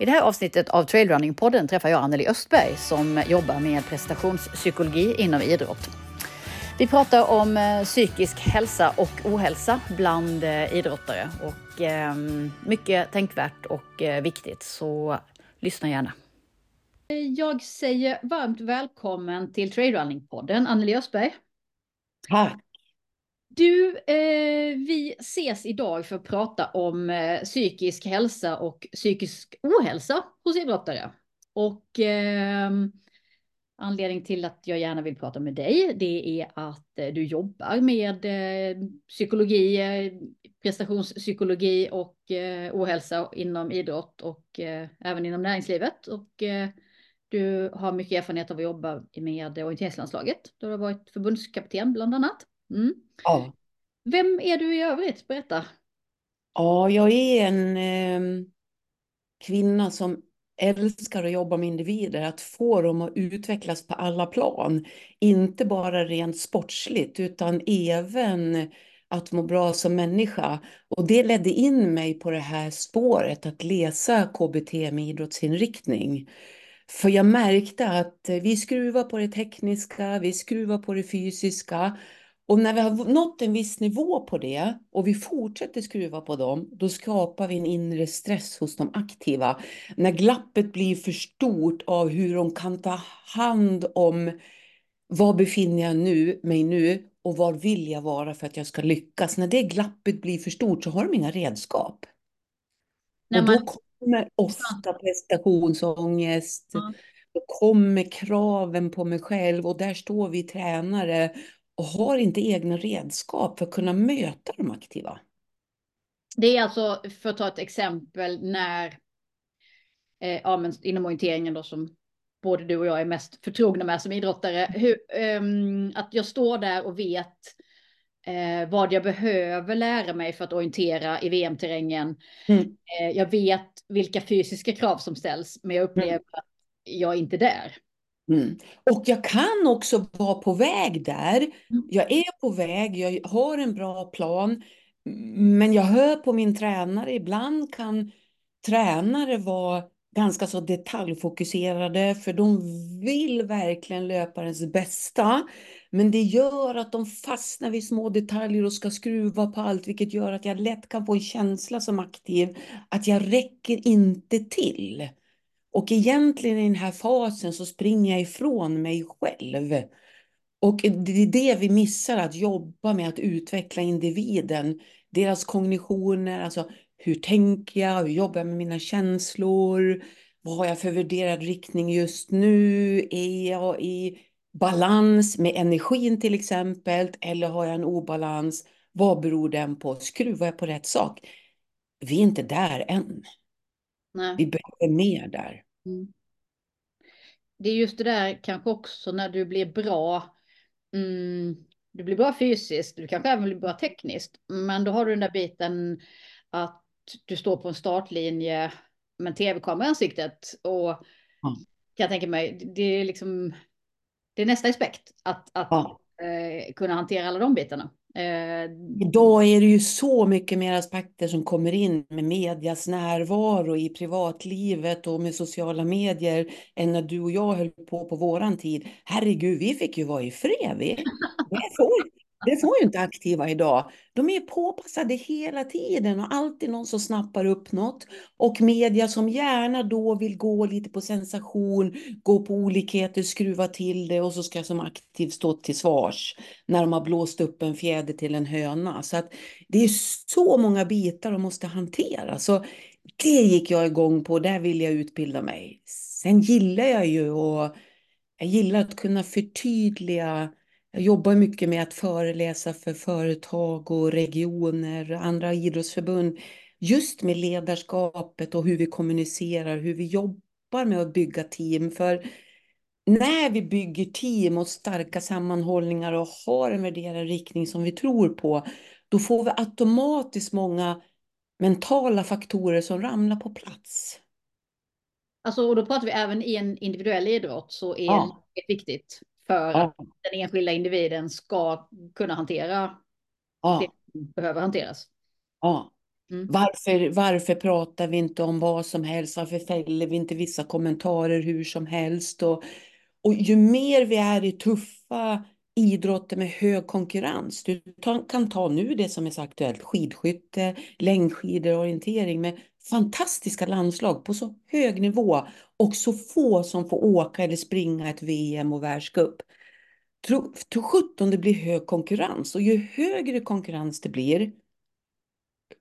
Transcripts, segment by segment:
I det här avsnittet av Trailrunning-podden träffar jag Anneli Östberg som jobbar med prestationspsykologi inom idrott. Vi pratar om eh, psykisk hälsa och ohälsa bland eh, idrottare och ehm, mycket tänkvärt och eh, viktigt, så lyssna gärna. Jag säger varmt välkommen till Trailrunning-podden, Anneli Östberg. Tack. Du, eh, vi ses idag för att prata om eh, psykisk hälsa och psykisk ohälsa hos idrottare. Och eh, anledning till att jag gärna vill prata med dig, det är att eh, du jobbar med eh, psykologi, eh, prestationspsykologi och eh, ohälsa inom idrott och eh, även inom näringslivet. Och eh, du har mycket erfarenhet av att jobba med orienteringslandslaget. Du har varit förbundskapten bland annat. Mm. Ja. Vem är du i övrigt? Berätta. Ja, jag är en eh, kvinna som älskar att jobba med individer, att få dem att utvecklas på alla plan. Inte bara rent sportsligt, utan även att må bra som människa. Och det ledde in mig på det här spåret att läsa KBT med idrottsinriktning. För jag märkte att vi skruvar på det tekniska, vi skruvar på det fysiska och när vi har nått en viss nivå på det och vi fortsätter skruva på dem, då skapar vi en inre stress hos de aktiva. När glappet blir för stort av hur de kan ta hand om var befinner jag nu, mig nu och var vill jag vara för att jag ska lyckas. När det glappet blir för stort så har de inga redskap. När man... Och då kommer ofta prestationsångest, ja. då kommer kraven på mig själv och där står vi tränare och har inte egna redskap för att kunna möta de aktiva. Det är alltså, för att ta ett exempel, när eh, ja, men inom orienteringen då som både du och jag är mest förtrogna med som idrottare, hur, eh, att jag står där och vet eh, vad jag behöver lära mig för att orientera i VM-terrängen. Mm. Eh, jag vet vilka fysiska krav som ställs, men jag upplever mm. att jag är inte där. Mm. Och jag kan också vara på väg där. Mm. Jag är på väg, jag har en bra plan. Men jag hör på min tränare, ibland kan tränare vara ganska så detaljfokuserade för de vill verkligen löparens bästa. Men det gör att de fastnar vid små detaljer och ska skruva på allt vilket gör att jag lätt kan få en känsla som aktiv att jag räcker inte till. Och egentligen i den här fasen så springer jag ifrån mig själv. Och det är det vi missar, att jobba med att utveckla individen. Deras kognitioner, alltså hur tänker jag, hur jobbar jag med mina känslor, vad har jag för värderad riktning just nu, är jag i balans med energin till exempel, eller har jag en obalans, vad beror den på, skruvar jag på rätt sak? Vi är inte där än. Nej. Vi behöver mer där. Mm. Det är just det där kanske också när du blir bra. Mm, du blir bra fysiskt, du kanske även blir bra tekniskt. Men då har du den där biten att du står på en startlinje med tv-kamera i ansiktet. Och mm. kan jag tänka mig, det är liksom det är nästa aspekt att, att eh, kunna hantera alla de bitarna. Eh, Idag är det ju så mycket mer aspekter som kommer in med medias närvaro i privatlivet och med sociala medier än när du och jag höll på på våran tid. Herregud, vi fick ju vara i fred. Vi. Det får, det får ju inte aktiva idag. De är påpassade hela tiden och alltid någon som snappar upp något. Och media som gärna då vill gå lite på sensation, gå på olikheter, skruva till det och så ska jag som aktiv stå till svars när de har blåst upp en fjäder till en höna. Så att det är så många bitar de måste hantera. Så det gick jag igång på, där vill jag utbilda mig. Sen gillar jag ju och jag gillar att kunna förtydliga jag jobbar mycket med att föreläsa för företag och regioner, och andra idrottsförbund, just med ledarskapet och hur vi kommunicerar, hur vi jobbar med att bygga team. För när vi bygger team och starka sammanhållningar och har en värderad riktning som vi tror på, då får vi automatiskt många mentala faktorer som ramlar på plats. Alltså, och då pratar vi även i en individuell idrott så är ja. det viktigt för ja. att den enskilda individen ska kunna hantera ja. det som behöver hanteras. Ja. Mm. Varför, varför pratar vi inte om vad som helst? Varför fäller vi inte vissa kommentarer hur som helst? Och, och ju mer vi är i tuffa idrotter med hög konkurrens. Du kan ta nu det som är så aktuellt, skidskytte, längdskidor, orientering med fantastiska landslag på så hög nivå och så få som får åka eller springa ett VM och världscup. Tro, tro sjutton det blir hög konkurrens och ju högre konkurrens det blir,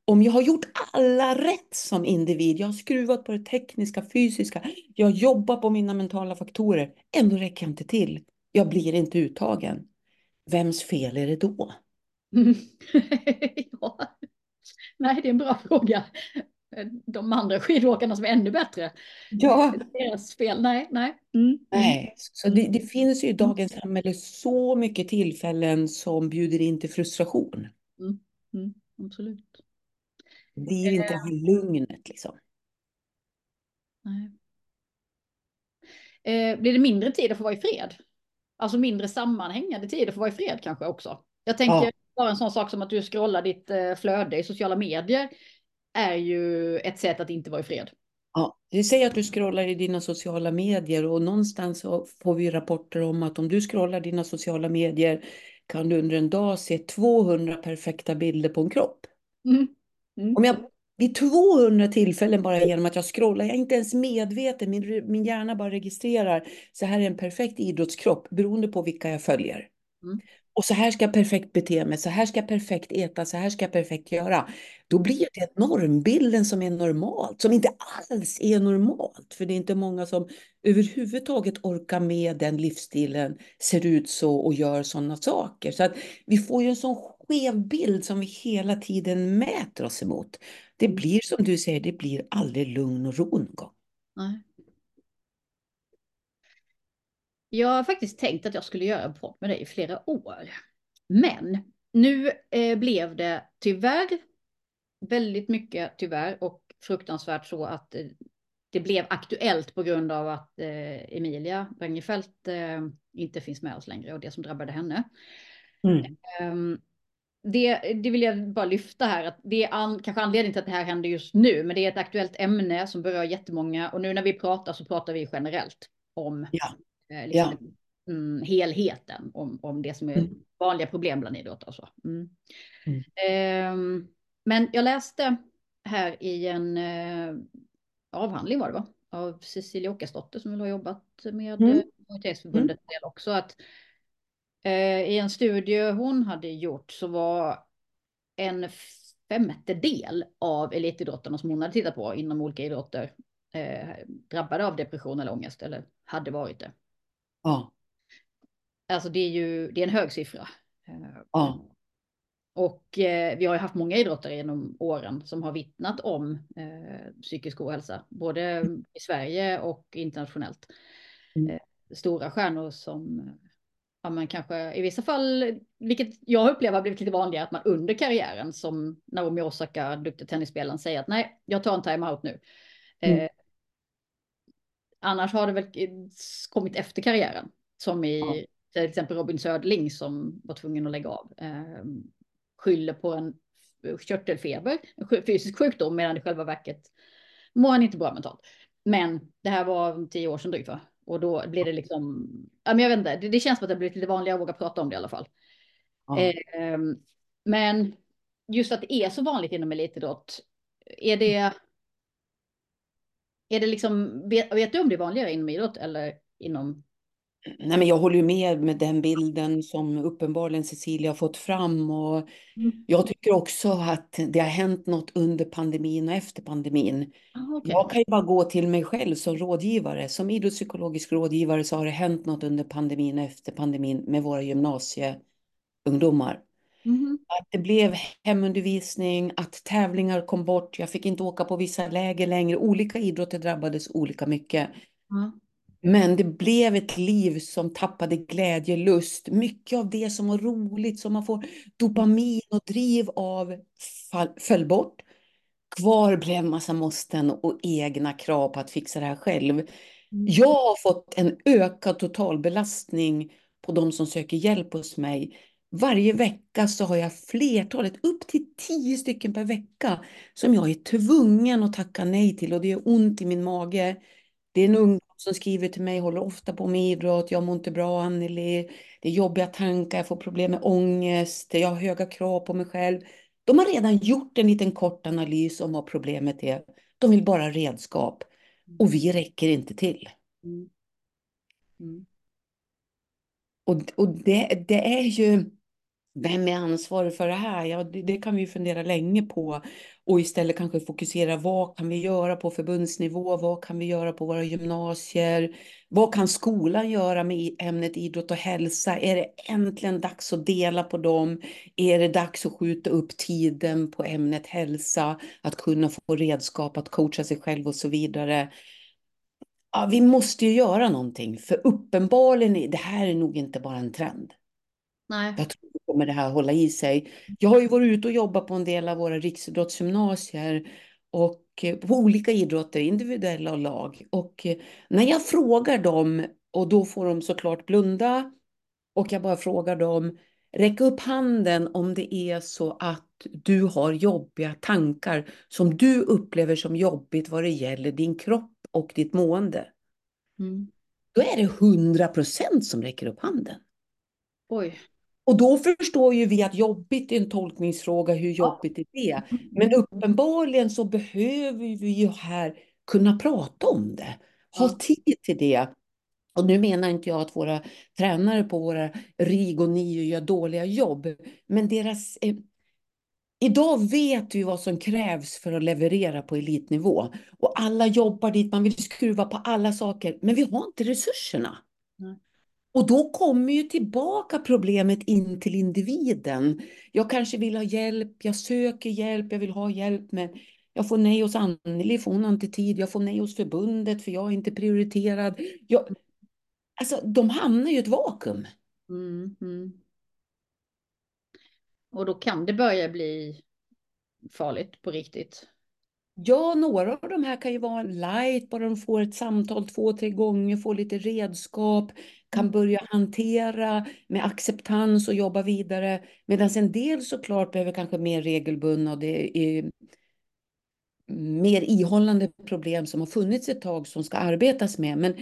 om jag har gjort alla rätt som individ, jag har skruvat på det tekniska, fysiska, jag jobbar på mina mentala faktorer, ändå räcker jag inte till. Jag blir inte uttagen. Vems fel är det då? Mm. ja. Nej, det är en bra fråga. De andra skidåkarna som är ännu bättre. Ja. Deras fel. Nej, nej. Mm. Nej, så det, det, finns ju i dagens samhälle så mycket tillfällen som bjuder in till frustration. Mm. Mm. Absolut. Det blir inte det här lugnet liksom. Nej. Eh, blir det mindre tid att få vara i fred? Alltså mindre sammanhängande tid att få vara i fred kanske också. Jag tänker ja. bara en sån sak som att du scrollar ditt eh, flöde i sociala medier är ju ett sätt att inte vara i fred. Ja, det säger att du scrollar i dina sociala medier och någonstans får vi rapporter om att om du scrollar dina sociala medier kan du under en dag se 200 perfekta bilder på en kropp. Mm. Mm. Om jag vid 200 tillfällen bara genom att jag scrollar, jag är inte ens medveten, min, min hjärna bara registrerar, så här är en perfekt idrottskropp beroende på vilka jag följer. Mm. Och så här ska jag perfekt bete mig, så här ska jag perfekt äta, så här ska jag perfekt göra. Då blir det normbilden som är normalt, som inte alls är normalt. För det är inte många som överhuvudtaget orkar med den livsstilen, ser ut så och gör sådana saker. Så att vi får ju en sån skev bild som vi hela tiden mäter oss emot. Det blir som du säger, det blir aldrig lugn och ro någon gång. Nej. Jag har faktiskt tänkt att jag skulle göra en podd med dig i flera år. Men nu eh, blev det tyvärr väldigt mycket tyvärr och fruktansvärt så att eh, det blev aktuellt på grund av att eh, Emilia Rangefelt eh, inte finns med oss längre och det som drabbade henne. Mm. Ehm, det, det vill jag bara lyfta här, att det är an, kanske anledningen till att det här händer just nu, men det är ett aktuellt ämne som berör jättemånga och nu när vi pratar så pratar vi generellt om ja. Eh, liksom, ja. mm, helheten, om, om det som är mm. vanliga problem bland idrottare och så. Mm. Eh, men jag läste här i en eh, avhandling var det va? Av Cecilia Åkesdotter som har jobbat med mm. Universitetsförbundet mm. också, att Eh, I en studie hon hade gjort så var en femtedel av elitidrottarna som hon hade tittat på inom olika idrotter eh, drabbade av depression eller ångest eller hade varit det. Ja. Alltså det är ju det är en hög siffra. Eh, ja. Och eh, vi har ju haft många idrottare genom åren som har vittnat om eh, psykisk ohälsa, både i Sverige och internationellt. Mm. Eh, stora stjärnor som ja, man kanske i vissa fall, vilket jag upplever har blivit lite vanligare, att man under karriären som Naomi Osaka, duktig tennisspelaren, säger att nej, jag tar en timeout nu. Mm. Annars har det väl kommit efter karriären, som i ja. till exempel Robin Södling som var tvungen att lägga av. Eh, skyller på en körtelfeber, en fysisk sjukdom, medan i själva verket mår han inte bra mentalt. Men det här var tio år sedan drygt va? Och då blir det liksom, ja, men jag vet inte, det, det känns som att det blivit lite vanligare att våga prata om det i alla fall. Ja. Eh, men just att det är så vanligt inom elitidrott, är det, är det liksom, vet, vet du om det är vanligare inom idrott eller inom Nej, men jag håller ju med med den bilden som uppenbarligen Cecilia har fått fram. Och mm. Jag tycker också att det har hänt något under pandemin och efter pandemin. Ah, okay. Jag kan ju bara gå till mig själv som rådgivare. Som idrottspsykologisk rådgivare så har det hänt något under pandemin och efter pandemin med våra gymnasieungdomar. Mm. Att det blev hemundervisning, att tävlingar kom bort. Jag fick inte åka på vissa läger längre. Olika idrotter drabbades olika mycket. Mm. Men det blev ett liv som tappade glädje, lust. Mycket av det som var roligt, som man får dopamin och driv av, föll bort. Kvar blev massa måsten och egna krav på att fixa det här själv. Mm. Jag har fått en ökad totalbelastning på de som söker hjälp hos mig. Varje vecka så har jag flertalet, upp till tio stycken per vecka, som jag är tvungen att tacka nej till och det gör ont i min mage. Det är en ungdom som skriver till mig, håller ofta på med idrott, jag mår inte bra Anneli, det är jobbiga tankar, jag får problem med ångest, jag har höga krav på mig själv. De har redan gjort en liten kort analys om vad problemet är. De vill bara redskap och vi räcker inte till. Mm. Mm. Och, och det, det är ju, vem är ansvarig för det här? Ja, det, det, kan vi fundera länge på och istället kanske fokusera vad kan vi göra på förbundsnivå? Vad kan vi göra på våra gymnasier? Vad kan skolan göra med ämnet idrott och hälsa? Är det äntligen dags att dela på dem? Är det dags att skjuta upp tiden på ämnet hälsa? Att kunna få redskap att coacha sig själv och så vidare. Ja, vi måste ju göra någonting, för uppenbarligen, det här är nog inte bara en trend. Nej. Jag tror kommer det här hålla i sig. Jag har ju varit ute och jobbat på en del av våra riksidrottsgymnasier och eh, på olika idrotter, individuella och lag. Och eh, när jag frågar dem, och då får de såklart blunda, och jag bara frågar dem, räck upp handen om det är så att du har jobbiga tankar som du upplever som jobbigt vad det gäller din kropp och ditt mående. Mm. Då är det 100 procent som räcker upp handen. Oj. Och då förstår ju vi att jobbigt är en tolkningsfråga, hur jobbigt är det? Men uppenbarligen så behöver vi ju här kunna prata om det, ha tid till det. Och nu menar inte jag att våra tränare på våra RIG och NIO gör dåliga jobb, men deras eh, Idag vet vi vad som krävs för att leverera på elitnivå. Och alla jobbar dit, man vill skruva på alla saker, men vi har inte resurserna. Mm. Och då kommer ju tillbaka problemet in till individen. Jag kanske vill ha hjälp, jag söker hjälp, jag vill ha hjälp, men jag får nej hos Anneli för hon har inte tid. Jag får nej hos förbundet för jag är inte prioriterad. Jag... Alltså, de hamnar ju i ett vakuum. Mm, mm. Och då kan det börja bli farligt på riktigt. Ja, några av de här kan ju vara light, bara de får ett samtal två, tre gånger, får lite redskap, kan Mm. börja hantera med acceptans och jobba vidare. Medan en del såklart behöver kanske mer regelbundna och det är mer ihållande problem som har funnits ett tag som ska arbetas med. Men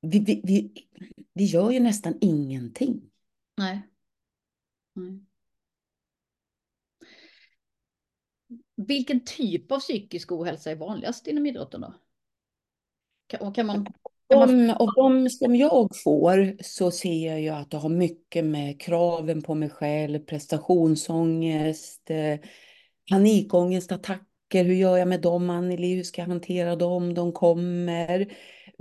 vi, vi, vi, vi gör ju nästan ingenting. Nej. Nej. Vilken typ av psykisk ohälsa är vanligast inom idrotten då? Kan, kan man... Kan man... De, de som jag får så ser jag ju att det har mycket med kraven på mig själv, prestationsångest, panikångest, panikångestattacker. Hur gör jag med dem, Anneli? Hur ska jag hantera dem? De kommer.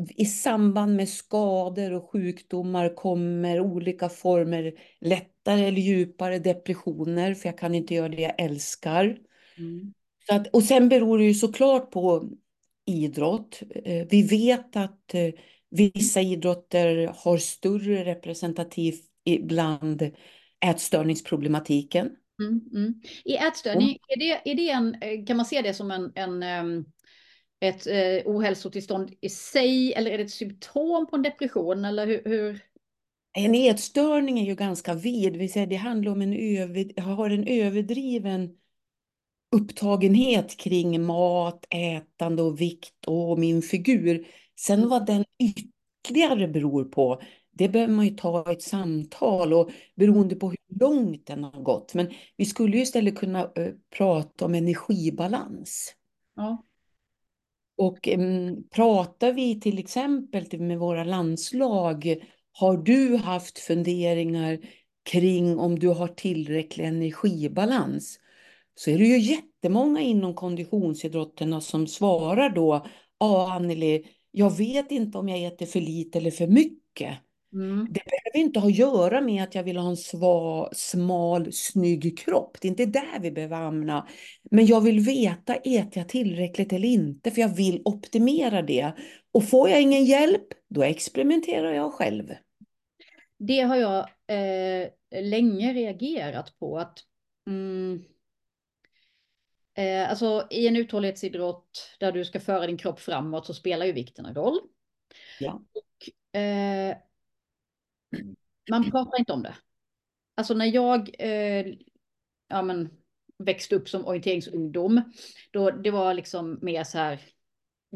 I samband med skador och sjukdomar kommer olika former, lättare eller djupare depressioner, för jag kan inte göra det jag älskar. Mm. Så att, och sen beror det ju såklart på idrott. Eh, Vi vet att eh, vissa idrotter har större representativ bland ätstörningsproblematiken. Mm, mm. I ätstörning, är det, är det en, eh, kan man se det som en, en ehm, ett eh, ohälsotillstånd i sig eller är det ett symptom på en depression eller hur? hur? En ätstörning är ju ganska vid, vi säger det handlar om en, över, har en överdriven upptagenhet kring mat, ätande och vikt och min figur. Sen vad den ytterligare beror på, det behöver man ju ta ett samtal och beroende på hur långt den har gått. Men vi skulle ju istället kunna uh, prata om energibalans. Ja. Och um, pratar vi till exempel med våra landslag, har du haft funderingar kring om du har tillräcklig energibalans? Så är det ju jättemånga inom konditionsidrotterna som svarar då, ja Anneli, jag vet inte om jag äter för lite eller för mycket. Mm. Det behöver inte ha att göra med att jag vill ha en sva, smal, snygg kropp. Det är inte där vi behöver hamna. Men jag vill veta, äter jag tillräckligt eller inte? För jag vill optimera det. Och får jag ingen hjälp, då experimenterar jag själv. Det har jag eh, länge reagerat på. att mm, eh, Alltså i en uthållighetsidrott där du ska föra din kropp framåt så spelar ju vikten en roll. Ja. Och, eh, man pratar inte om det. alltså när jag eh, ja, men, växte upp som orienteringsungdom, då det var liksom mer så här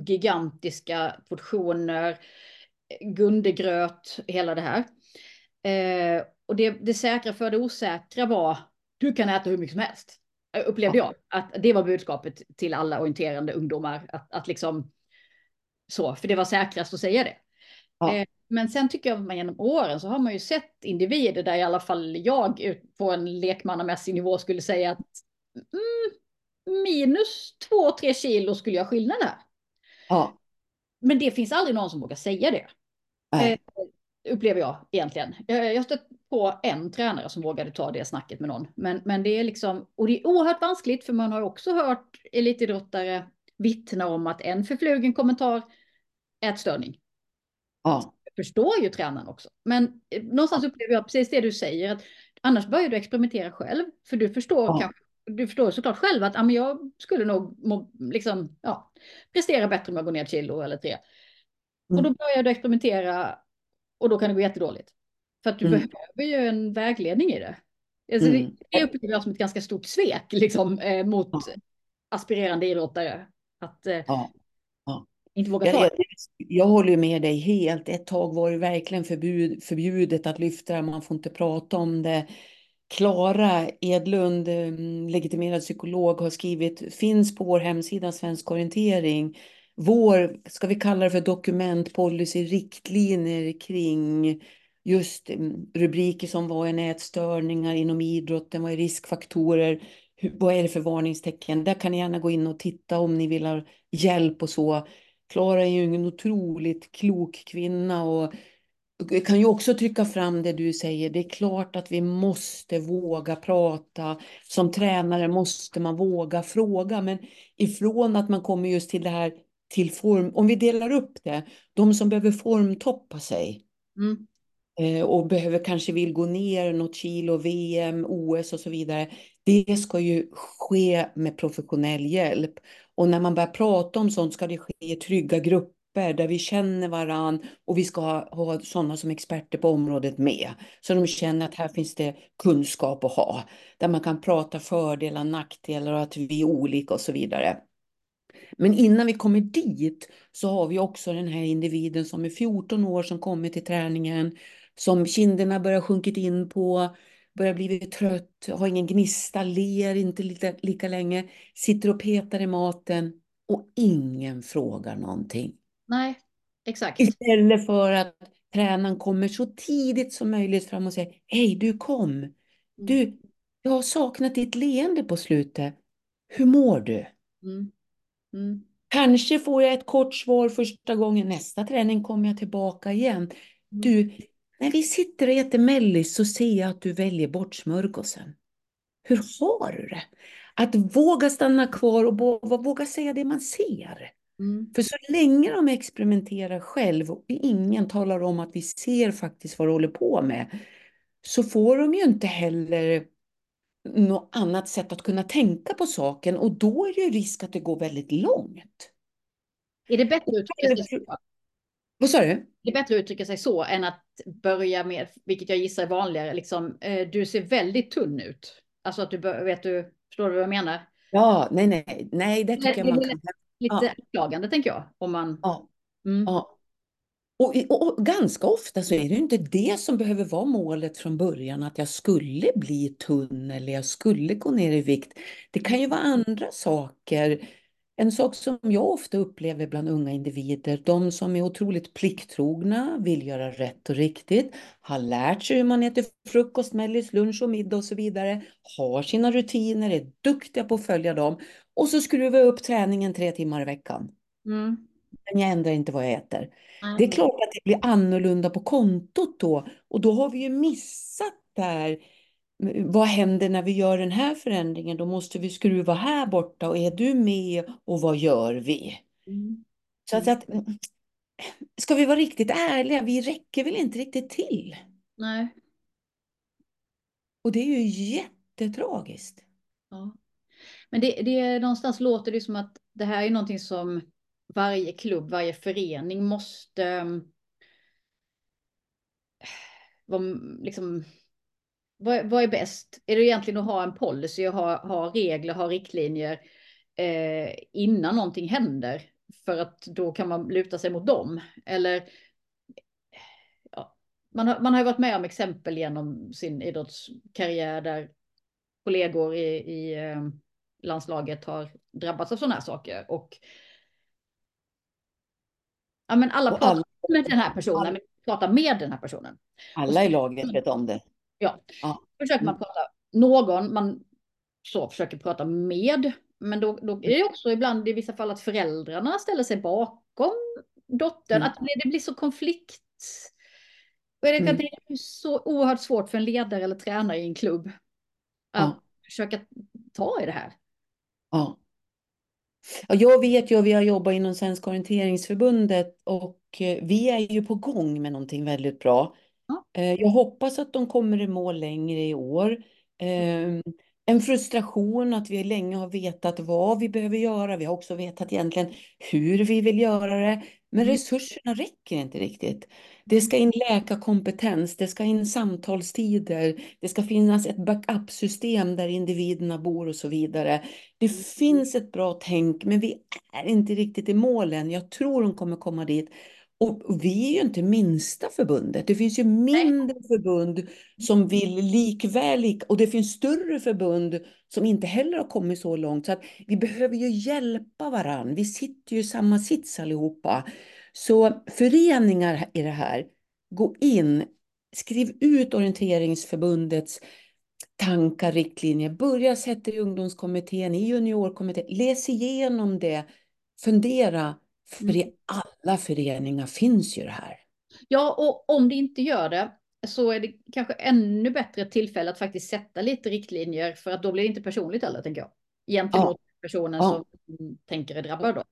gigantiska portioner, gundegröt, hela det här. Eh, och det, det säkra för det osäkra var, du kan äta hur mycket som helst. Upplevde jag. Att det var budskapet till alla orienterande ungdomar. Att, att liksom, så, för det var säkrast att säga det. Ja. Eh, men sen tycker jag att man genom åren så har man ju sett individer där i alla fall jag på en lekmannamässig nivå skulle säga att mm, minus två, tre kilo skulle jag skillnad där. Ja. Men det finns aldrig någon som vågar säga det. Eh, upplever jag egentligen. Jag, jag stött på en tränare som vågade ta det snacket med någon. Men, men det är liksom, och det är oerhört vanskligt för man har också hört elitidrottare vittna om att en förflugen kommentar, ätstörning. Ja. Jag förstår ju tränaren också. Men eh, någonstans upplever jag precis det du säger. Att annars börjar du experimentera själv. För du förstår ja. kanske du förstår såklart själv att ja, jag skulle nog liksom, ja, prestera bättre om jag går ner ett kilo eller tre. Mm. Och då börjar du experimentera och då kan det gå jättedåligt. För att du mm. behöver ju en vägledning i det. Alltså mm. det, upplever jag som ett ganska stort svek liksom, eh, mot ja. aspirerande idrottare. Att eh, ja. Ja. inte våga ta jag, jag, jag håller med dig helt. Ett tag var det verkligen förbud, förbjudet att lyfta det. Man får inte prata om det. Klara Edlund, mm, legitimerad psykolog, har skrivit, finns på vår hemsida Svensk orientering, vår, ska vi kalla det för dokument, policy, riktlinjer kring just mm, rubriker som vad är nätstörningar inom idrotten, vad är riskfaktorer, vad är det för varningstecken? Där kan ni gärna gå in och titta om ni vill ha hjälp och så. Klara är ju en otroligt klok kvinna och kan ju också trycka fram det du säger. Det är klart att vi måste våga prata. Som tränare måste man våga fråga. Men ifrån att man kommer just till det här till form. Om vi delar upp det. De som behöver formtoppa sig. Mm. Eh, och behöver kanske vill gå ner något kilo, VM, OS och så vidare. Det ska ju ske med professionell hjälp. Och när man börjar prata om sånt ska det ske i trygga grupper grupper där vi känner varann och vi ska ha, ha sådana som experter på området med. Så de känner att här finns det kunskap att ha. Där man kan prata fördelar, nackdelar och att vi är olika och så vidare. Men innan vi kommer dit så har vi också den här individen som är 14 år som kommer till träningen, som kinderna börjar sjunkit in på, börjar bli trött, har ingen gnista, ler inte lika, lika länge, sitter och petar i maten och ingen frågar någonting. Nej, exakt. Istället för att tränaren kommer så tidigt som möjligt fram och säger Hej, du kom. Mm. Du, jag har saknat ditt leende på slutet. Hur mår du? Mm. Mm. Kanske får jag ett kort svar första gången. Nästa träning kommer jag tillbaka igen. Mm. Du, när vi sitter och äter mellis så ser jag att du väljer bort smörgåsen. Hur har du det? Att våga stanna kvar och våga säga det man ser. Mm. För så länge de experimenterar själv och ingen talar om att vi ser faktiskt vad de håller på med, så får de ju inte heller något annat sätt att kunna tänka på saken och då är det ju risk att det går väldigt långt. Är det bättre att? Vad sa du? Det är bättre att uttrycka sig så än att börja med, vilket jag gissar är vanligare, liksom, eh, du ser väldigt tunn ut. Alltså att du, vet du, förstår du vad jag menar? Ja, nej, nej, nej, det tycker jag man kan lite ja. klagande tänker jag. Om man... Ja. Mm. ja. Och, och, och, ganska ofta så är det inte det som behöver vara målet från början, att jag skulle bli tunn eller jag skulle gå ner i vikt. Det kan ju vara andra saker en sak som jag ofta upplever bland unga individer, de som är otroligt plikttrogna, vill göra rätt och riktigt, har lärt sig hur man äter frukost, mellis, lunch och middag och så vidare, har sina rutiner, är duktiga på att följa dem och så skruvar jag upp träningen tre timmar i veckan. Mm. Men jag ändrar inte vad jag äter. Mm. Det är klart att det blir annorlunda på kontot då och då har vi ju missat där vad händer när vi gör den här förändringen? Då måste vi skruva här borta och är du med och vad gör vi? Mm. Så att, att, mm, ska vi vara riktigt ärliga, vi räcker väl inte riktigt till? Nej. Och det är ju jättetragiskt. Ja. Men det, det någonstans låter det som att det här är någonting som varje klubb, varje förening måste liksom vad, vad är bäst? Är det egentligen att ha en policy, ha, ha regler, ha riktlinjer eh, innan någonting händer? För att då kan man luta sig mot dem. Eller ja, man, har, man har ju varit med om exempel genom sin idrottskarriär där kollegor i, i eh, landslaget har drabbats av sådana här saker. Och ja, men alla pratar alla, med den här personen, alla, men pratar med den här personen. Alla i laget vet om det. Ja, ja. försöker man mm. prata någon, man så försöker prata med, men då, då är det också ibland i vissa fall att föräldrarna ställer sig bakom dottern, mm. att det blir så konflikt. Och det, mm. det är så oerhört svårt för en ledare eller tränare i en klubb att ja. försöka ta i det här. Ja. ja. Jag vet ju, vi har jobbat inom Svenska orienteringsförbundet och eh, vi är ju på gång med någonting väldigt bra. Eh, jag hoppas att de kommer i mål längre i år. Ehm, en frustration att vi länge har vetat vad vi behöver göra. Vi har också vetat egentligen hur vi vill göra det. Men mm. resurserna räcker inte riktigt. Det ska in läkarkompetens, det ska in samtalstider, det ska finnas ett backup-system där individerna bor och så vidare. Det mm. finns ett bra tänk, men vi är inte riktigt i målen. Jag tror de kommer komma dit. Och vi är ju inte minsta förbundet. Det finns ju mindre Nej. förbund som vill likväl, och det finns större förbund som inte heller har kommit så långt. Så att vi behöver ju hjälpa varandra. Vi sitter ju i samma sits allihopa. Så föreningar i det här, gå in, skriv ut orienteringsförbundets tankar, riktlinjer, börja sätta i ungdomskommittén, i juniorkommittén, läs igenom det, fundera för i mm. alla föreningar finns ju det här. Ja, och om det inte gör det så är det kanske ännu bättre tillfälle att faktiskt sätta lite riktlinjer för att då blir det inte personligt heller, tänker jag. Gentemot ja. personen ja. som tänker är drabbad då.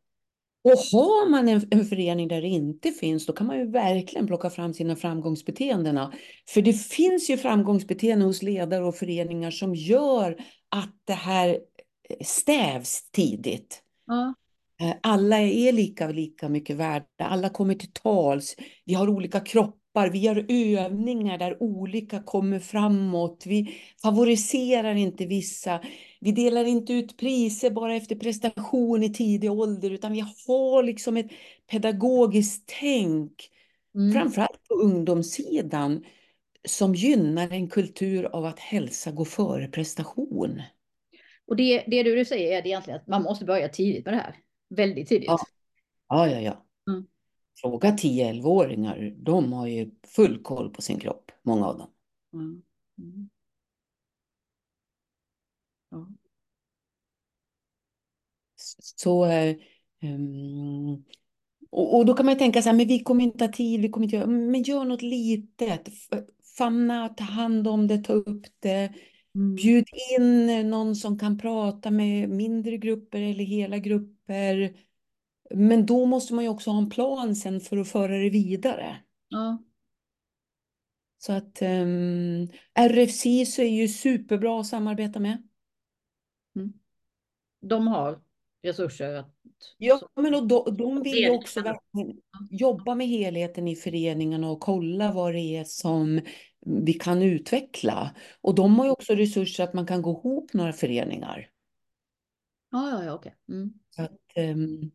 Och har man en, en, förening där det inte finns, då kan man ju verkligen plocka fram sina framgångsbeteenden. För det finns ju framgångsbeteenden hos ledare och föreningar som gör att det här stävs tidigt. Ja. Eh, alla är lika, lika mycket värda. Alla kommer till tals. Vi har olika kroppar. Vi har övningar där olika kommer framåt. Vi favoriserar inte vissa. Vi delar inte ut priser bara efter prestation i tidig ålder, utan vi har liksom ett pedagogiskt tänk, mm. framförallt på ungdomssidan, som gynnar en kultur av att hälsa går före prestation. Och det, det du säger är egentligen att man måste börja tidigt med det här väldigt tidigt. Ja, ja, ja. ja. Mm. Fråga 10-11-åringar, de har ju full koll på sin kropp, många av dem. Mm. Mm. Ja. Så, um, och, och, då kan man tänka så här, men vi kommer inte ha tid, vi kommer inte göra, men gör något litet. Famna, ta hand om det, ta upp det. Mm. Bjud in någon som kan prata med mindre grupper eller hela grupper. Men då måste man ju också ha en plan sen för att föra det vidare. Ja. Så att um, ehm, RFC så är ju superbra att samarbeta med. Mm. De har resurser att... Ja, men och de, de vill också verkligen jobba med helheten i föreningarna och kolla vad det är som vi kan utveckla. Och de har ju också resurser att man kan gå ihop några föreningar. Ja, ja, ja okej. Mm. um...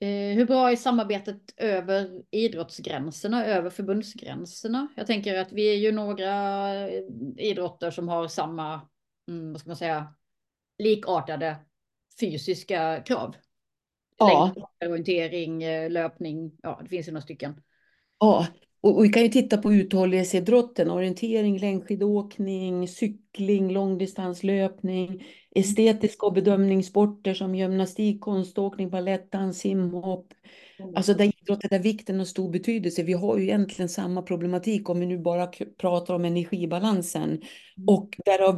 eh, hur bra är samarbetet över idrottsgränserna, över förbundsgränserna? Jag tänker att vi är ju några eh, idrotter som har samma, mm, vad ska man säga, likartade fysiska krav. Ja. Längd, orientering, eh, löpning, ja, det finns ju några stycken. Ja, och, vi kan ju titta på uthållighetsidrotten, orientering, längdskidåkning, cykling, långdistanslöpning, estetiska och bedömningssporter som gymnastik, konståkning, balettdans, simhopp. Alltså där idrotten där vikten har stor betydelse. Vi har ju egentligen samma problematik om vi nu bara pratar om energibalansen. Mm. Och där har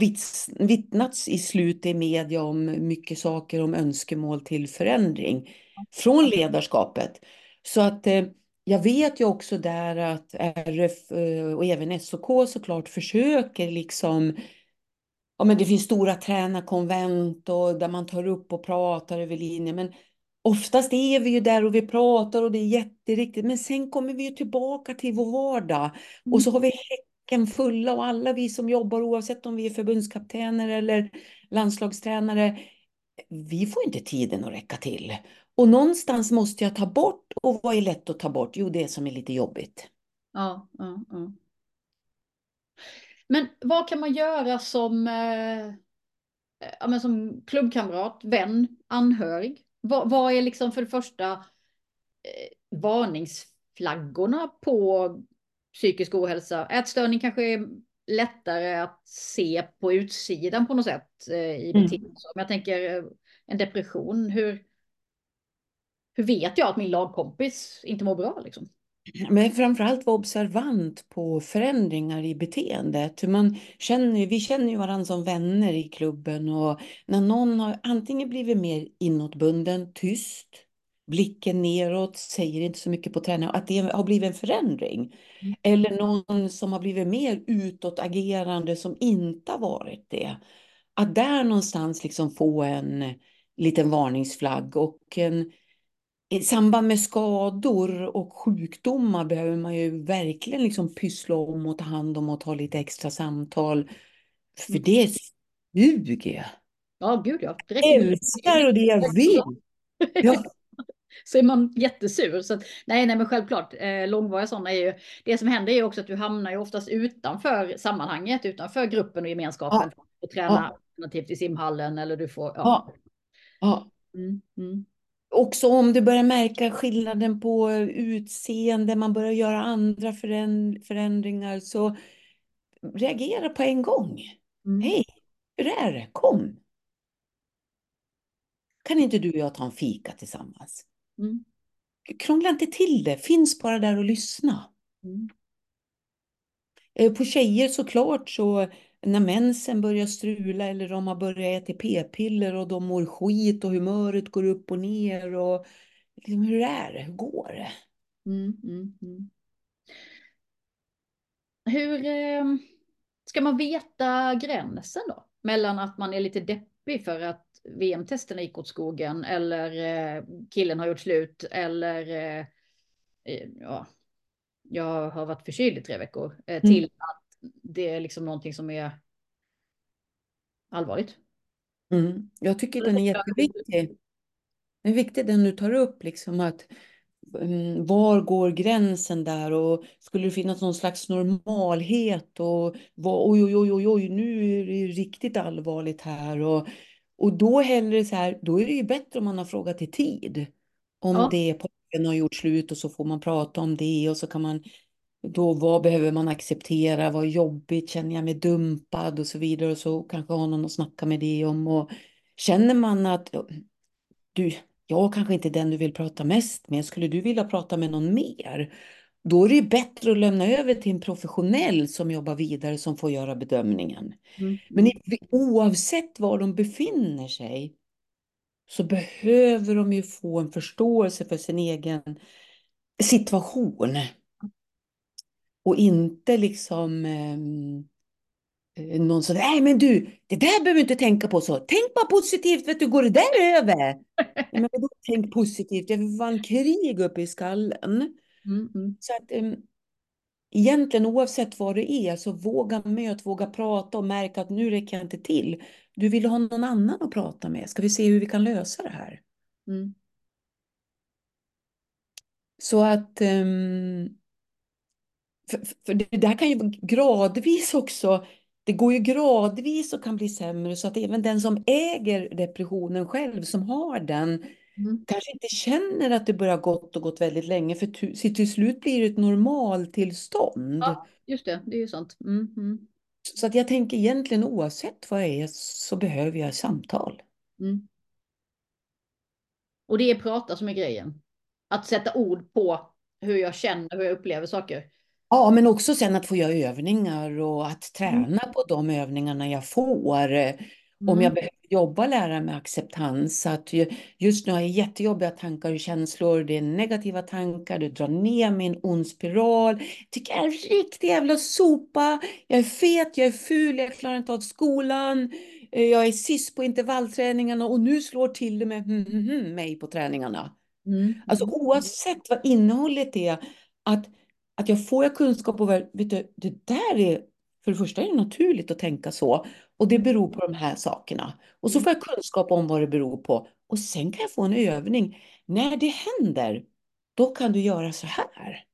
vittnats i slutet i media om mycket saker om önskemål till förändring från ledarskapet. Så att eh, jag vet ju också där att RF eh, och även SOK såklart försöker liksom Ja, men det finns stora tränarkonvent och där man tar upp och pratar över linjen. Men oftast är vi ju där och vi pratar och det är jätteriktigt. Men sen kommer vi ju tillbaka till vår vardag. Och så mm. har vi säcken fulla och alla vi som jobbar oavsett om vi är förbundskaptener eller landslagstränare, vi får inte tiden att räcka till. Och någonstans måste jag ta bort och vad är lätt att ta bort? Jo, det som är lite jobbigt. Ja, ja, ja. Men vad kan man göra som, eh, ja, men som klubbkamrat, vän, anhörig? Vad, vad är liksom för det första eh, varningsflaggorna på psykisk ohälsa? Ätstörning kanske är lättare att se på utsidan på något sätt eh, i Mm. beteende. Om jag tänker eh, en depression, hur, hur vet jag att min lagkompis inte mår bra liksom? Men framförallt vara observant på förändringar i beteendet. Man känner, vi känner ju varandra som vänner i klubben och när någon har antingen blivit mer inåtbunden, tyst, blicken neråt, säger inte så mycket på träning, att det har blivit en förändring. Mm. Eller någon som har blivit mer utåtagerande som inte har varit det. Att där någonstans liksom få en liten varningsflagg och en i samband med skador och sjukdomar behöver man ju verkligen liksom pyssla om och ta hand om och ta lite extra samtal. För Mm. det suger. Ja, gud ja. Jag älskar och det jag vill. Ja, så är man jättesur. Så att, nej, nej, men självklart, eh, långvariga sådana är ju, det som händer är också att du hamnar ju oftast utanför sammanhanget, utanför gruppen och gemenskapen. Och träna Ja. alternativt i simhallen eller du får, ja. ja, ja. Mm, mm, Också om du börjar märka skillnaden på utseende, man börjar göra andra föränd- förändringar, så reagera på en gång. mm, Hej, hur är det? Kom. Kan inte du och jag ta en fika tillsammans? Mm, Krångla inte till det, finns bara där och lyssna. mm, Eh, På tjejer såklart så när mensen börjar strula eller de har börjat äta p-piller och de mår skit och humöret går upp och ner och liksom, hur är det? Hur går det? mm, mm, mm. Hur eh, ska man veta gränsen då? Mellan att man är lite deppig för att VM-testerna gick åt skogen eller eh, killen har gjort slut eller eh, eh, ja, jag har varit förkyld i tre veckor Mm. till att det är liksom någonting som är allvarligt. Mm. Jag tycker den är jätteviktig. Det är viktigt den du tar upp, liksom att mm, var går gränsen där och skulle det finnas någon slags normalhet och vad, oj, oj, oj, oj, oj, nu är det riktigt allvarligt här och, och då hellre så här, då är det ju bättre om man har frågat i tid. Om Ja. det pojken har gjort slut och så får man prata om det och så kan man då vad behöver man acceptera, vad är jobbigt, känner jag mig dumpad och så vidare och så kanske ha någon att snacka med det om och känner man att du, jag kanske inte är den du vill prata mest med, skulle du vilja prata med någon mer? Då är det bättre att lämna över till en professionell som jobbar vidare som får göra bedömningen. Mm. Men oavsett var de befinner sig så behöver de ju få en förståelse för sin egen situation. Och inte liksom ehm, eh, någon som, nej men du, det där behöver du inte tänka på så. Tänk bara positivt, vet du, går det där över? Men vadå, tänk positivt, det var en krig uppe i skallen. Mm, mm, Så att um, egentligen oavsett vad det är så våga möta, våga prata och märka att nu räcker jag inte till. Du vill ha någon annan att prata med. Ska vi se hur vi kan lösa det här? mm, Så att ehm, för, för det där kan ju gradvis också, det går ju gradvis och kan bli sämre så att även den som äger depressionen själv, som har den, mm. kanske inte känner att det börjar gått och gått väldigt länge för till slut blir det ett normaltillstånd. Ja, just det, det är ju sant. Mm, mm, Så att jag tänker egentligen oavsett vad jag är så behöver jag samtal. mm. Och det är prata som är grejen. Att sätta ord på hur jag känner, hur jag upplever saker. Ja, men också sen att få göra övningar och att Mm. träna på de övningarna jag får. Eh, Om Mm. jag behöver jobba lära mig acceptans. Så att ju- just nu har jag jättejobbiga tankar och känslor. Det är negativa tankar. Det drar ner min ond spiral. Tycker jag är en riktig jävla sopa. Jag är fet, jag är ful, jag klarar inte av skolan. eh, Jag är sist på intervallträningarna och nu slår till det med hmm, hmm, hmm, mig på träningarna. Mm. Alltså oavsett vad innehållet är, att, att jag får kunskap och vet du, det där är, för det första är det naturligt att tänka så. Och det beror på de här sakerna. Och så Mm. får jag kunskap om vad det beror på. Och sen kan jag få en övning. När det händer, då kan du göra så här.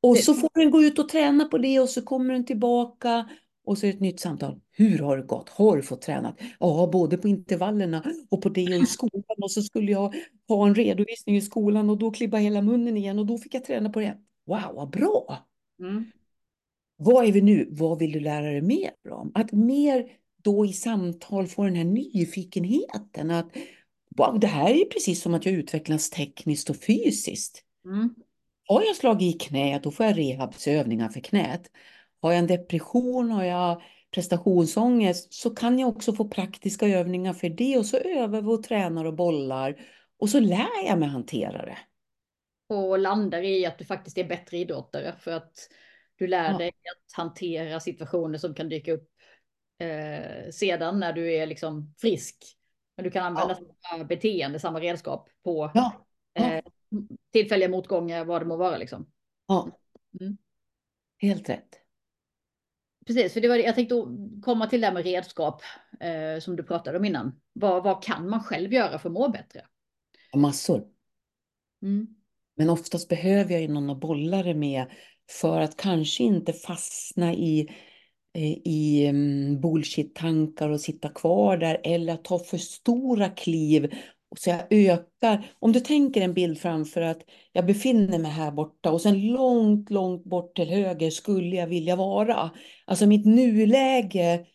Och så får den gå ut och träna på det och så kommer den tillbaka och så är det ett nytt samtal. Hur har det gått? Har du fått tränat? Ja, både på intervallerna och på det och i skolan. Och så skulle jag ha en redovisning i skolan och då klibba hela munnen igen och då fick jag träna på det. Wow, vad bra! Mm. Vad är vi nu? Vad vill du lära dig mer om? Att mer då i samtal få den här nyfikenheten. Att wow, det här är precis som att jag utvecklas tekniskt och fysiskt. Mm. Har jag slagit i knät, då får jag rehabsövningar för knät. Har jag en depression, har jag prestationsångest, så kan jag också få praktiska övningar för det. Och så övar vi och tränar och bollar. Och så lär jag mig hantera det. Och landar i att du faktiskt är bättre idrottare för att du lär Ja. dig att hantera situationer som kan dyka upp eh, sedan när du är liksom frisk. Men du kan använda samma beteende, samma redskap på Ja, ja, eh, tillfälliga motgångar, vad det må vara liksom. ja. Mm. Helt rätt. Precis, för det var det jag tänkte komma till det här med redskap eh, som du pratade om innan. Vad, vad kan man själv göra för att må bättre? Massor. Mm. Men oftast behöver jag ju någon att bolla det med för att kanske inte fastna i, eh, i mm, bullshit-tankar och sitta kvar där eller att ta för stora kliv. Så jag ökar. Om du tänker en bild framför att jag befinner mig här borta och sen långt, långt bort till höger skulle jag vilja vara. Alltså mitt nuläge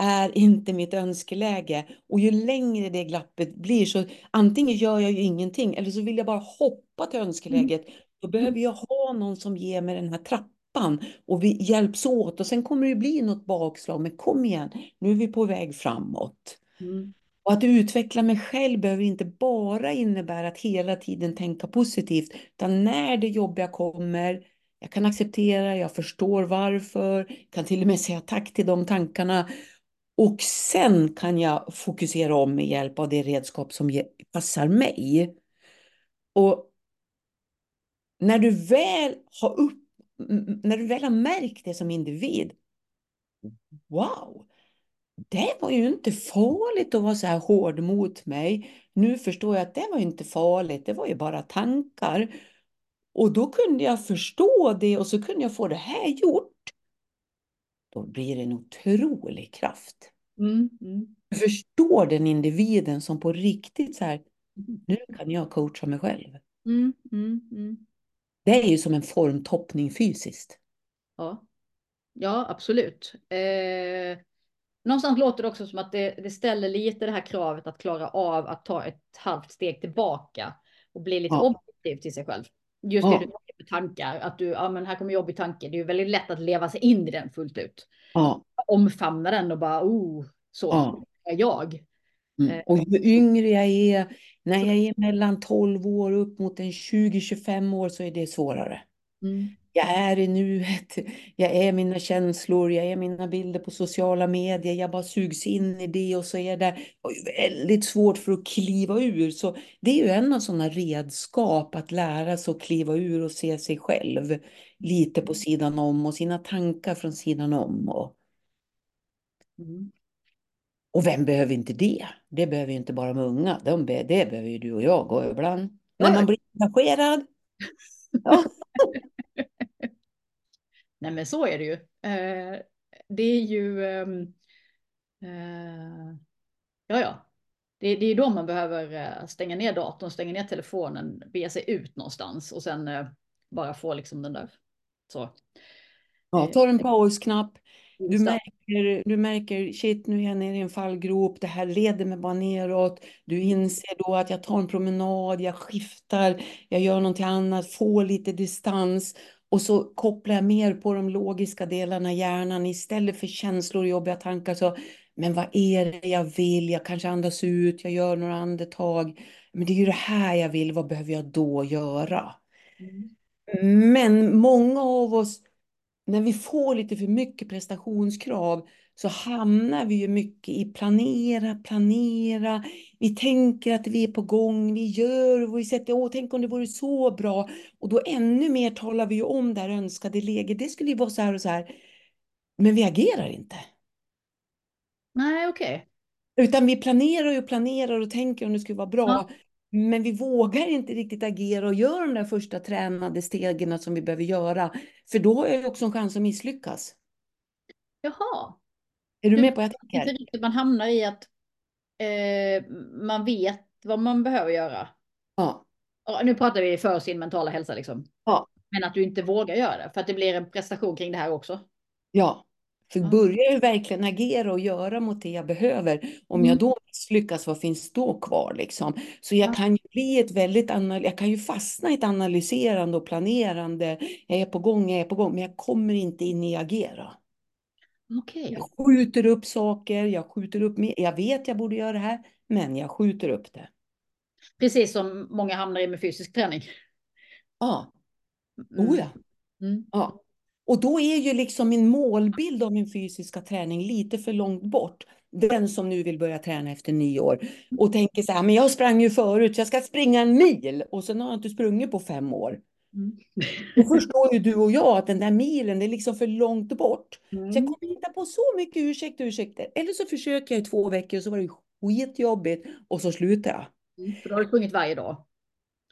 är inte mitt önskeläge. Och ju längre det glappet blir så antingen gör jag ju ingenting eller så vill jag bara hoppa till önskeläget. Då behöver jag ha någon som ger mig den här trappan och vi hjälps åt och sen kommer det bli något bakslag. Men kom igen, nu är vi på väg framåt. Mm. Och att utveckla mig själv behöver inte bara innebära att hela tiden tänka positivt, utan när det jobbiga kommer, jag kan acceptera, jag förstår varför, kan till och med säga tack till de tankarna. Och sen kan jag fokusera om med hjälp av det redskap som passar mig. Och när du väl har upp, när du väl har märkt det som individ, wow, det var ju inte farligt att vara så här hård mot mig. Nu förstår jag att det var inte farligt, det var ju bara tankar. Och då kunde jag förstå det och så kunde jag få det här gjort. Då blir det en otrolig kraft. Mm. Mm. Du förstår den individen som på riktigt så här, nu kan jag coacha mig själv. Mm. Mm. Mm. Det är ju som en formtoppning fysiskt. Ja. ja, absolut. Eh, någonstans låter det också som att det, det ställer lite det här kravet att klara av att ta ett halvt steg tillbaka och bli lite Ja. objektiv till sig själv. Just Ja. det du tankar, att du, ja men här kommer jobbig tanke. Det är ju väldigt lätt att leva sig in i den fullt ut. Ja. Omfamna den och bara, oh, så Ja. är jag. Mm. Och ju yngre jag är, när jag är mellan 12 år upp mot en 20-25 år så är det svårare. Mm. Jag är i nuet, jag är mina känslor, jag är mina bilder på sociala medier, jag bara sugs in i det och så är det och väldigt svårt för att kliva ur. Så det är ju en av sådana redskap att lära sig att kliva ur och se sig själv lite på sidan om och sina tankar från sidan om. Och, Mm. och vem behöver inte det? Det behöver ju inte bara de unga, de be, det behöver ju du och jag gå ibland. När man blir engagerad. Ja. Nej men så är det ju. Eh, det är ju... ehm, eh, ja, ja. Det, det är då man behöver eh, stänga ner datorn, stänga ner telefonen, bege sig ut någonstans och sen eh, bara få liksom den där. Så. Ja, ta en pausknapp. Du märker, du märker, shit nu är jag nere i en fallgrop, det här leder mig bara neråt. Du inser då att jag tar en promenad, jag skiftar, jag gör någonting annat, får lite distans. Och så kopplar jag mer på de logiska delarna i hjärnan istället för känslor och jobbiga tankar. Så, men vad är det jag vill? Jag kanske andas ut, jag gör några andetag. Men det är ju det här jag vill, vad behöver jag då göra? Mm. Men många av oss när vi får lite för mycket prestationskrav så hamnar vi ju mycket i planera, planera. Vi tänker att vi är på gång, vi gör och vi sätter, åh, tänk om det vore så bra. Och då ännu mer talar vi om det här önskade läget. Det skulle ju vara så här och så här. Men vi agerar inte. Nej, okej. Okay. Utan vi planerar och planerar och tänker om det skulle vara bra. Ja. Men vi vågar inte riktigt agera och göra de där första tränade stegen som vi behöver göra. För då har jag också en chans att misslyckas. Jaha. Är du med på vad jag tänker? Inte riktigt man hamnar i att eh, man vet vad man behöver göra. Ja. Och nu pratar vi för sin mentala hälsa liksom. Ja. Men att du inte vågar göra det för att det blir en prestation kring det här också. Ja. För börjar jag verkligen agera och göra mot det jag behöver, om jag mm. då misslyckas, vad finns då kvar liksom? Så jag kan ju bli ett väldigt, jag kan ju fastna i ett analyserande och planerande. Jag är på gång, jag är på gång, men jag kommer inte in i agera. Okay. Jag skjuter upp saker, jag skjuter upp, jag vet jag borde göra det här, men jag skjuter upp det. Precis som många hamnar i med fysisk träning. Ja. Mm. Oh ja. Mm. ja. Och då är ju liksom min målbild av min fysiska träning lite för långt bort. Den som nu vill börja träna efter nyår och tänker så här, men jag sprang ju förut, så jag ska springa en mil och sen har jag inte sprungit på fem år. Mm. Då förstår ju du och jag att den där milen, det är liksom för långt bort. Mm. Så jag kommer hitta på så mycket ursäkter, ursäkter. Eller så försöker jag i två veckor och så var det skitjobbigt och så slutar jag. Mm. För då har du sprungit varje dag.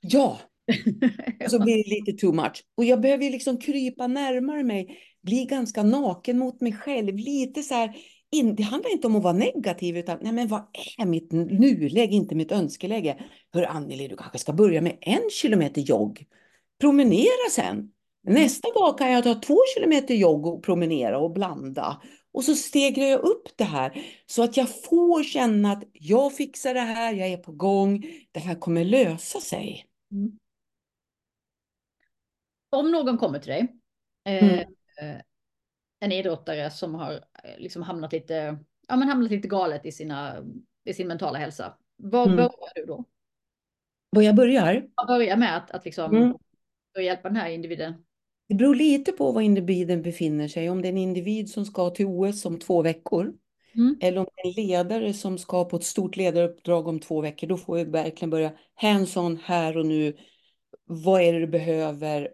Ja, och så blir det lite too much. Och jag behöver liksom krypa närmare mig, bli ganska naken mot mig själv. Lite så här, in, det handlar inte om att vara negativ, utan nej men vad är mitt nuläge, inte mitt önskeläge. Hör Anneli, du kanske ska börja med en kilometer jogg. Promenera sen. Nästa dag kan jag ta två kilometer jogg och promenera och blanda. Och så stegrar jag upp det här så att jag får känna att jag fixar det här, jag är på gång, det här kommer lösa sig. Mm om någon kommer till dig, eh, mm. eh, en idrottare som har eh, liksom hamnat lite, ja, men hamnat lite galet i, sina, i sin mentala hälsa, var mm. börjar du då? Var jag börjar? Jag börjar med att, att liksom, mm. hjälpa den här individen. Det beror lite på var individen befinner sig. Om det är en individ som ska till OS om två veckor. Mm. Eller om det är en ledare som ska på ett stort ledaruppdrag om två veckor. Då får vi verkligen börja hands-on här och nu vad är det du behöver?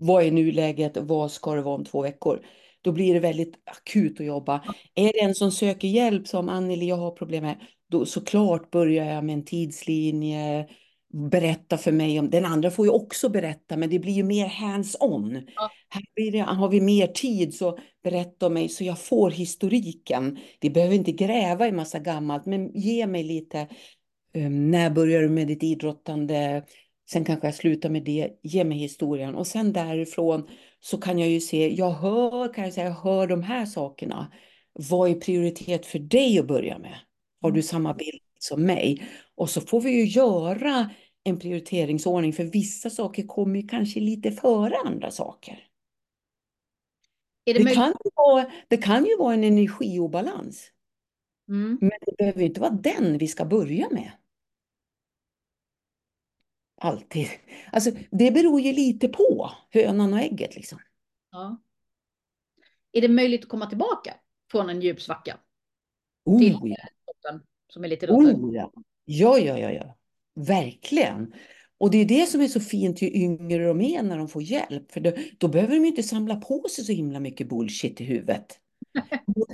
Vad är nuläget? Vad ska det vara om två veckor? Då blir det väldigt akut att jobba. Är det en som söker hjälp som Anneli, jag har problem med, då såklart börjar jag med en tidslinje, berätta för mig om, den andra får ju också berätta, men det blir ju mer hands-on. Ja. Här blir det, har vi mer tid, så berätta om mig så jag får historiken. Vi behöver inte gräva i massa gammalt, men ge mig lite, um, när börjar du med ditt idrottande? Sen kanske jag slutar med det, ge mig historien och sen därifrån så kan jag ju se, jag hör, kan jag säga, jag hör de här sakerna. Vad är prioritet för dig att börja med? Har du mm. samma bild som mig? Och så får vi ju göra en prioriteringsordning för vissa saker kommer ju kanske lite före andra saker. Det, det, kan ju vara, det kan ju vara en energiobalans. Mm. Men det behöver inte vara den vi ska börja med. Alltid. Alltså, det beror ju lite på hönan och ägget. Liksom. Ja. Är det möjligt att komma tillbaka från en djup svacka? Oh, till ja. som är lite oh, ja. ja, ja, ja, ja. Verkligen. Och det är det som är så fint ju yngre de är när de får hjälp. För då, då behöver de inte samla på sig så himla mycket bullshit i huvudet.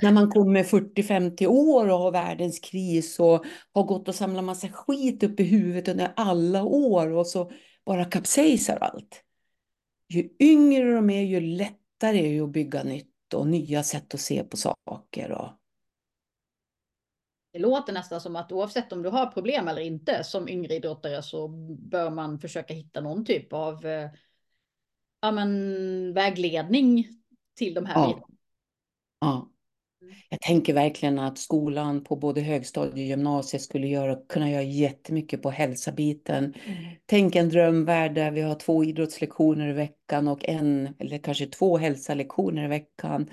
När man kommer 40-50 år och har världens kris och har gått och samlat massa skit upp i huvudet under alla år och så bara kapsejsar allt. Ju yngre de är, ju lättare är det att bygga nytt och nya sätt att se på saker. Och... Det låter nästan som att oavsett om du har problem eller inte som yngre idrottare så bör man försöka hitta någon typ av eh, ja, men, vägledning till de här ja. Ja. Jag tänker verkligen att skolan på både högstadiet och gymnasiet skulle göra, kunna göra jättemycket på hälsobiten. Tänk en drömvärld där vi har två idrottslektioner i veckan och en eller kanske två hälsalektioner i veckan.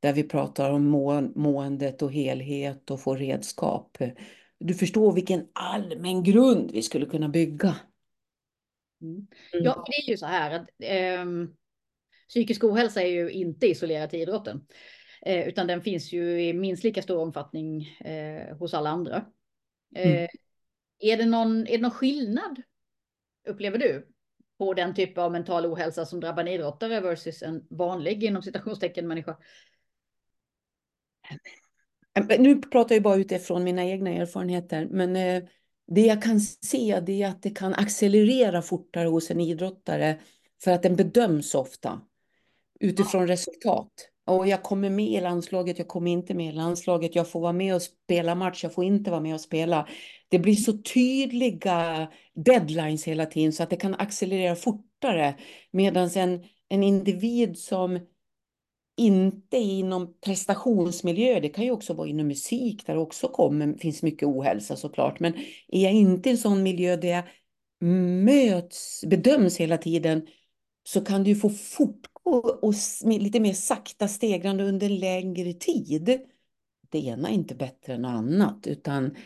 Där vi pratar om må, måendet och helhet och får redskap. Du förstår vilken allmän grund vi skulle kunna bygga. Mm. Ja, det är ju så här att um psykisk ohälsa är ju inte isolerad till idrotten. Eh, utan den finns ju i minst lika stor omfattning eh, hos alla andra. Eh, mm. är, det någon, är det någon skillnad, upplever du, på den typ av mental ohälsa som drabbar en idrottare versus en vanlig inom citationstecken människa? Nu pratar jag bara utifrån mina egna erfarenheter, men eh, det jag kan se det är att det kan accelerera fortare hos en idrottare för att den bedöms ofta utifrån ja. resultat. Och jag kommer med i landslaget, jag kommer inte med i landslaget, jag får vara med och spela match, jag får inte vara med och spela. Det blir så tydliga deadlines hela tiden så att det kan accelerera fortare. Medan en, en individ som inte inom prestationsmiljö, det kan ju också vara inom musik där det också kommer, finns mycket ohälsa såklart. Men är jag inte i en sån miljö där jag möts, bedöms hela tiden så kan det ju få fort och lite mer sakta stegrande under längre tid. Det ena är inte bättre än annat utan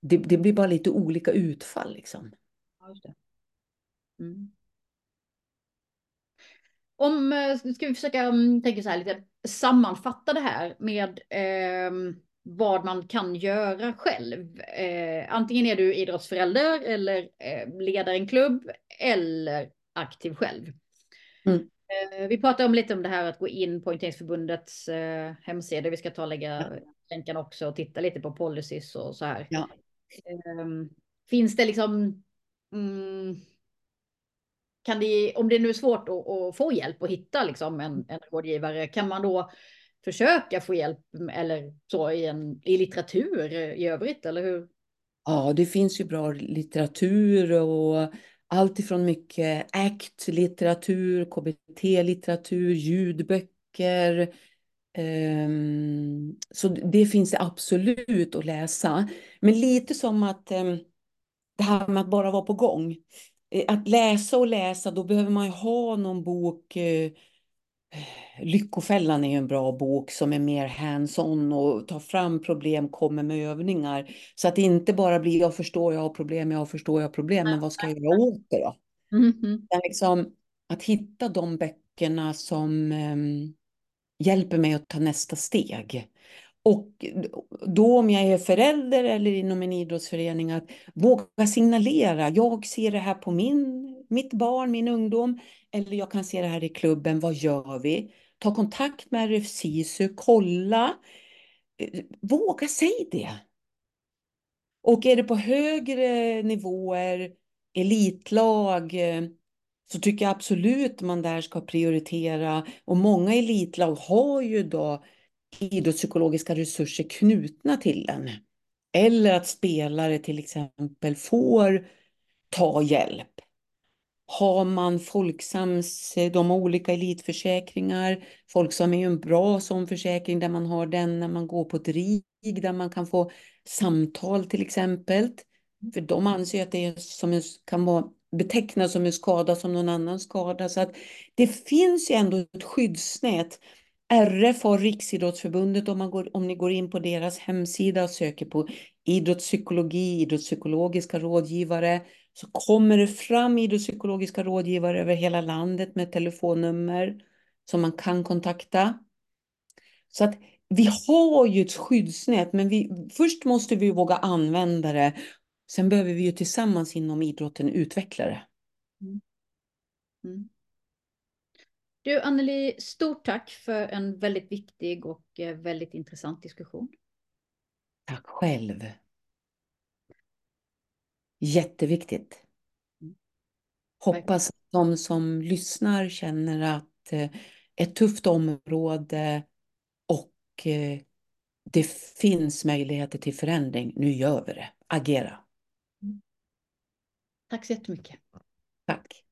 det, det blir bara lite olika utfall liksom. Mm. Om, eh, ska vi försöka mm, tänka så här lite, sammanfatta det här med eh, vad man kan göra själv. Eh, antingen är du idrottsförälder eller eh, leder en klubb eller aktiv själv. Mm. Eh, vi pratade om lite om det här att gå in på Orienteringsförbundets eh, hemsida. Vi ska ta och lägga länken också och titta lite på policies och så här. Ja. Ehm, finns det liksom mm, kan det, om det nu är svårt att, att få hjälp och hitta liksom en, en rådgivare, kan man då försöka få hjälp eller så i, en, i litteratur i övrigt, eller hur? Ja, det finns ju bra litteratur och allt ifrån mycket ACT-litteratur, KBT-litteratur, ljudböcker. Um, så det finns det absolut att läsa. Men lite som att um, det här med att bara vara på gång. Eh, att läsa och läsa, då behöver man ju ha någon bok. uh, Lyckofällan är ju en bra bok som är mer hands-on och tar fram problem, kommer med övningar. Så att det inte bara blir jag förstår, jag har problem, jag förstår, jag har problem, men vad ska jag göra åt det då? Mm -hmm. liksom, att hitta de böckerna som um, hjälper mig att ta nästa steg. Och då om jag är förälder eller inom en idrottsförening att våga signalera. Jag ser det här på min, mitt barn, min ungdom. Eller jag kan se det här i klubben. Vad gör vi? Ta kontakt med RF SISU, kolla. Eh, våga säg det. Och är det på högre nivåer, elitlag, eh, så tycker jag absolut man där ska prioritera. Och många elitlag har ju då idrottspsykologiska resurser knutna till den. Eller att spelare till exempel får ta hjälp. Har man Folksams, de har olika elitförsäkringar. Folksam är ju en bra sån försäkring där man har den när man går på ett RIG där man kan få samtal till exempel. För de anser att det är som kan vara betecknas som en skada som någon annan skada. Så att det finns ju ändå ett skyddsnät RF har Riksidrottsförbundet om, man går, om ni går in på deras hemsida och söker på idrottspsykologi, idrottspsykologiska rådgivare så kommer det fram idrottspsykologiska rådgivare över hela landet med telefonnummer som man kan kontakta. Så att vi har ju ett skyddsnät, men vi, först måste vi våga använda det. Sen behöver vi ju tillsammans inom idrotten utveckla det. Mm. Mm. Du Anneli, stort tack för en väldigt viktig och eh, väldigt intressant diskussion. Tack själv. Jätteviktigt. Hoppas att de som lyssnar känner att eh, ett tufft område och eh, det finns möjligheter till förändring. Nu gör vi det. Agera. Mm. Tack så jättemycket. Tack.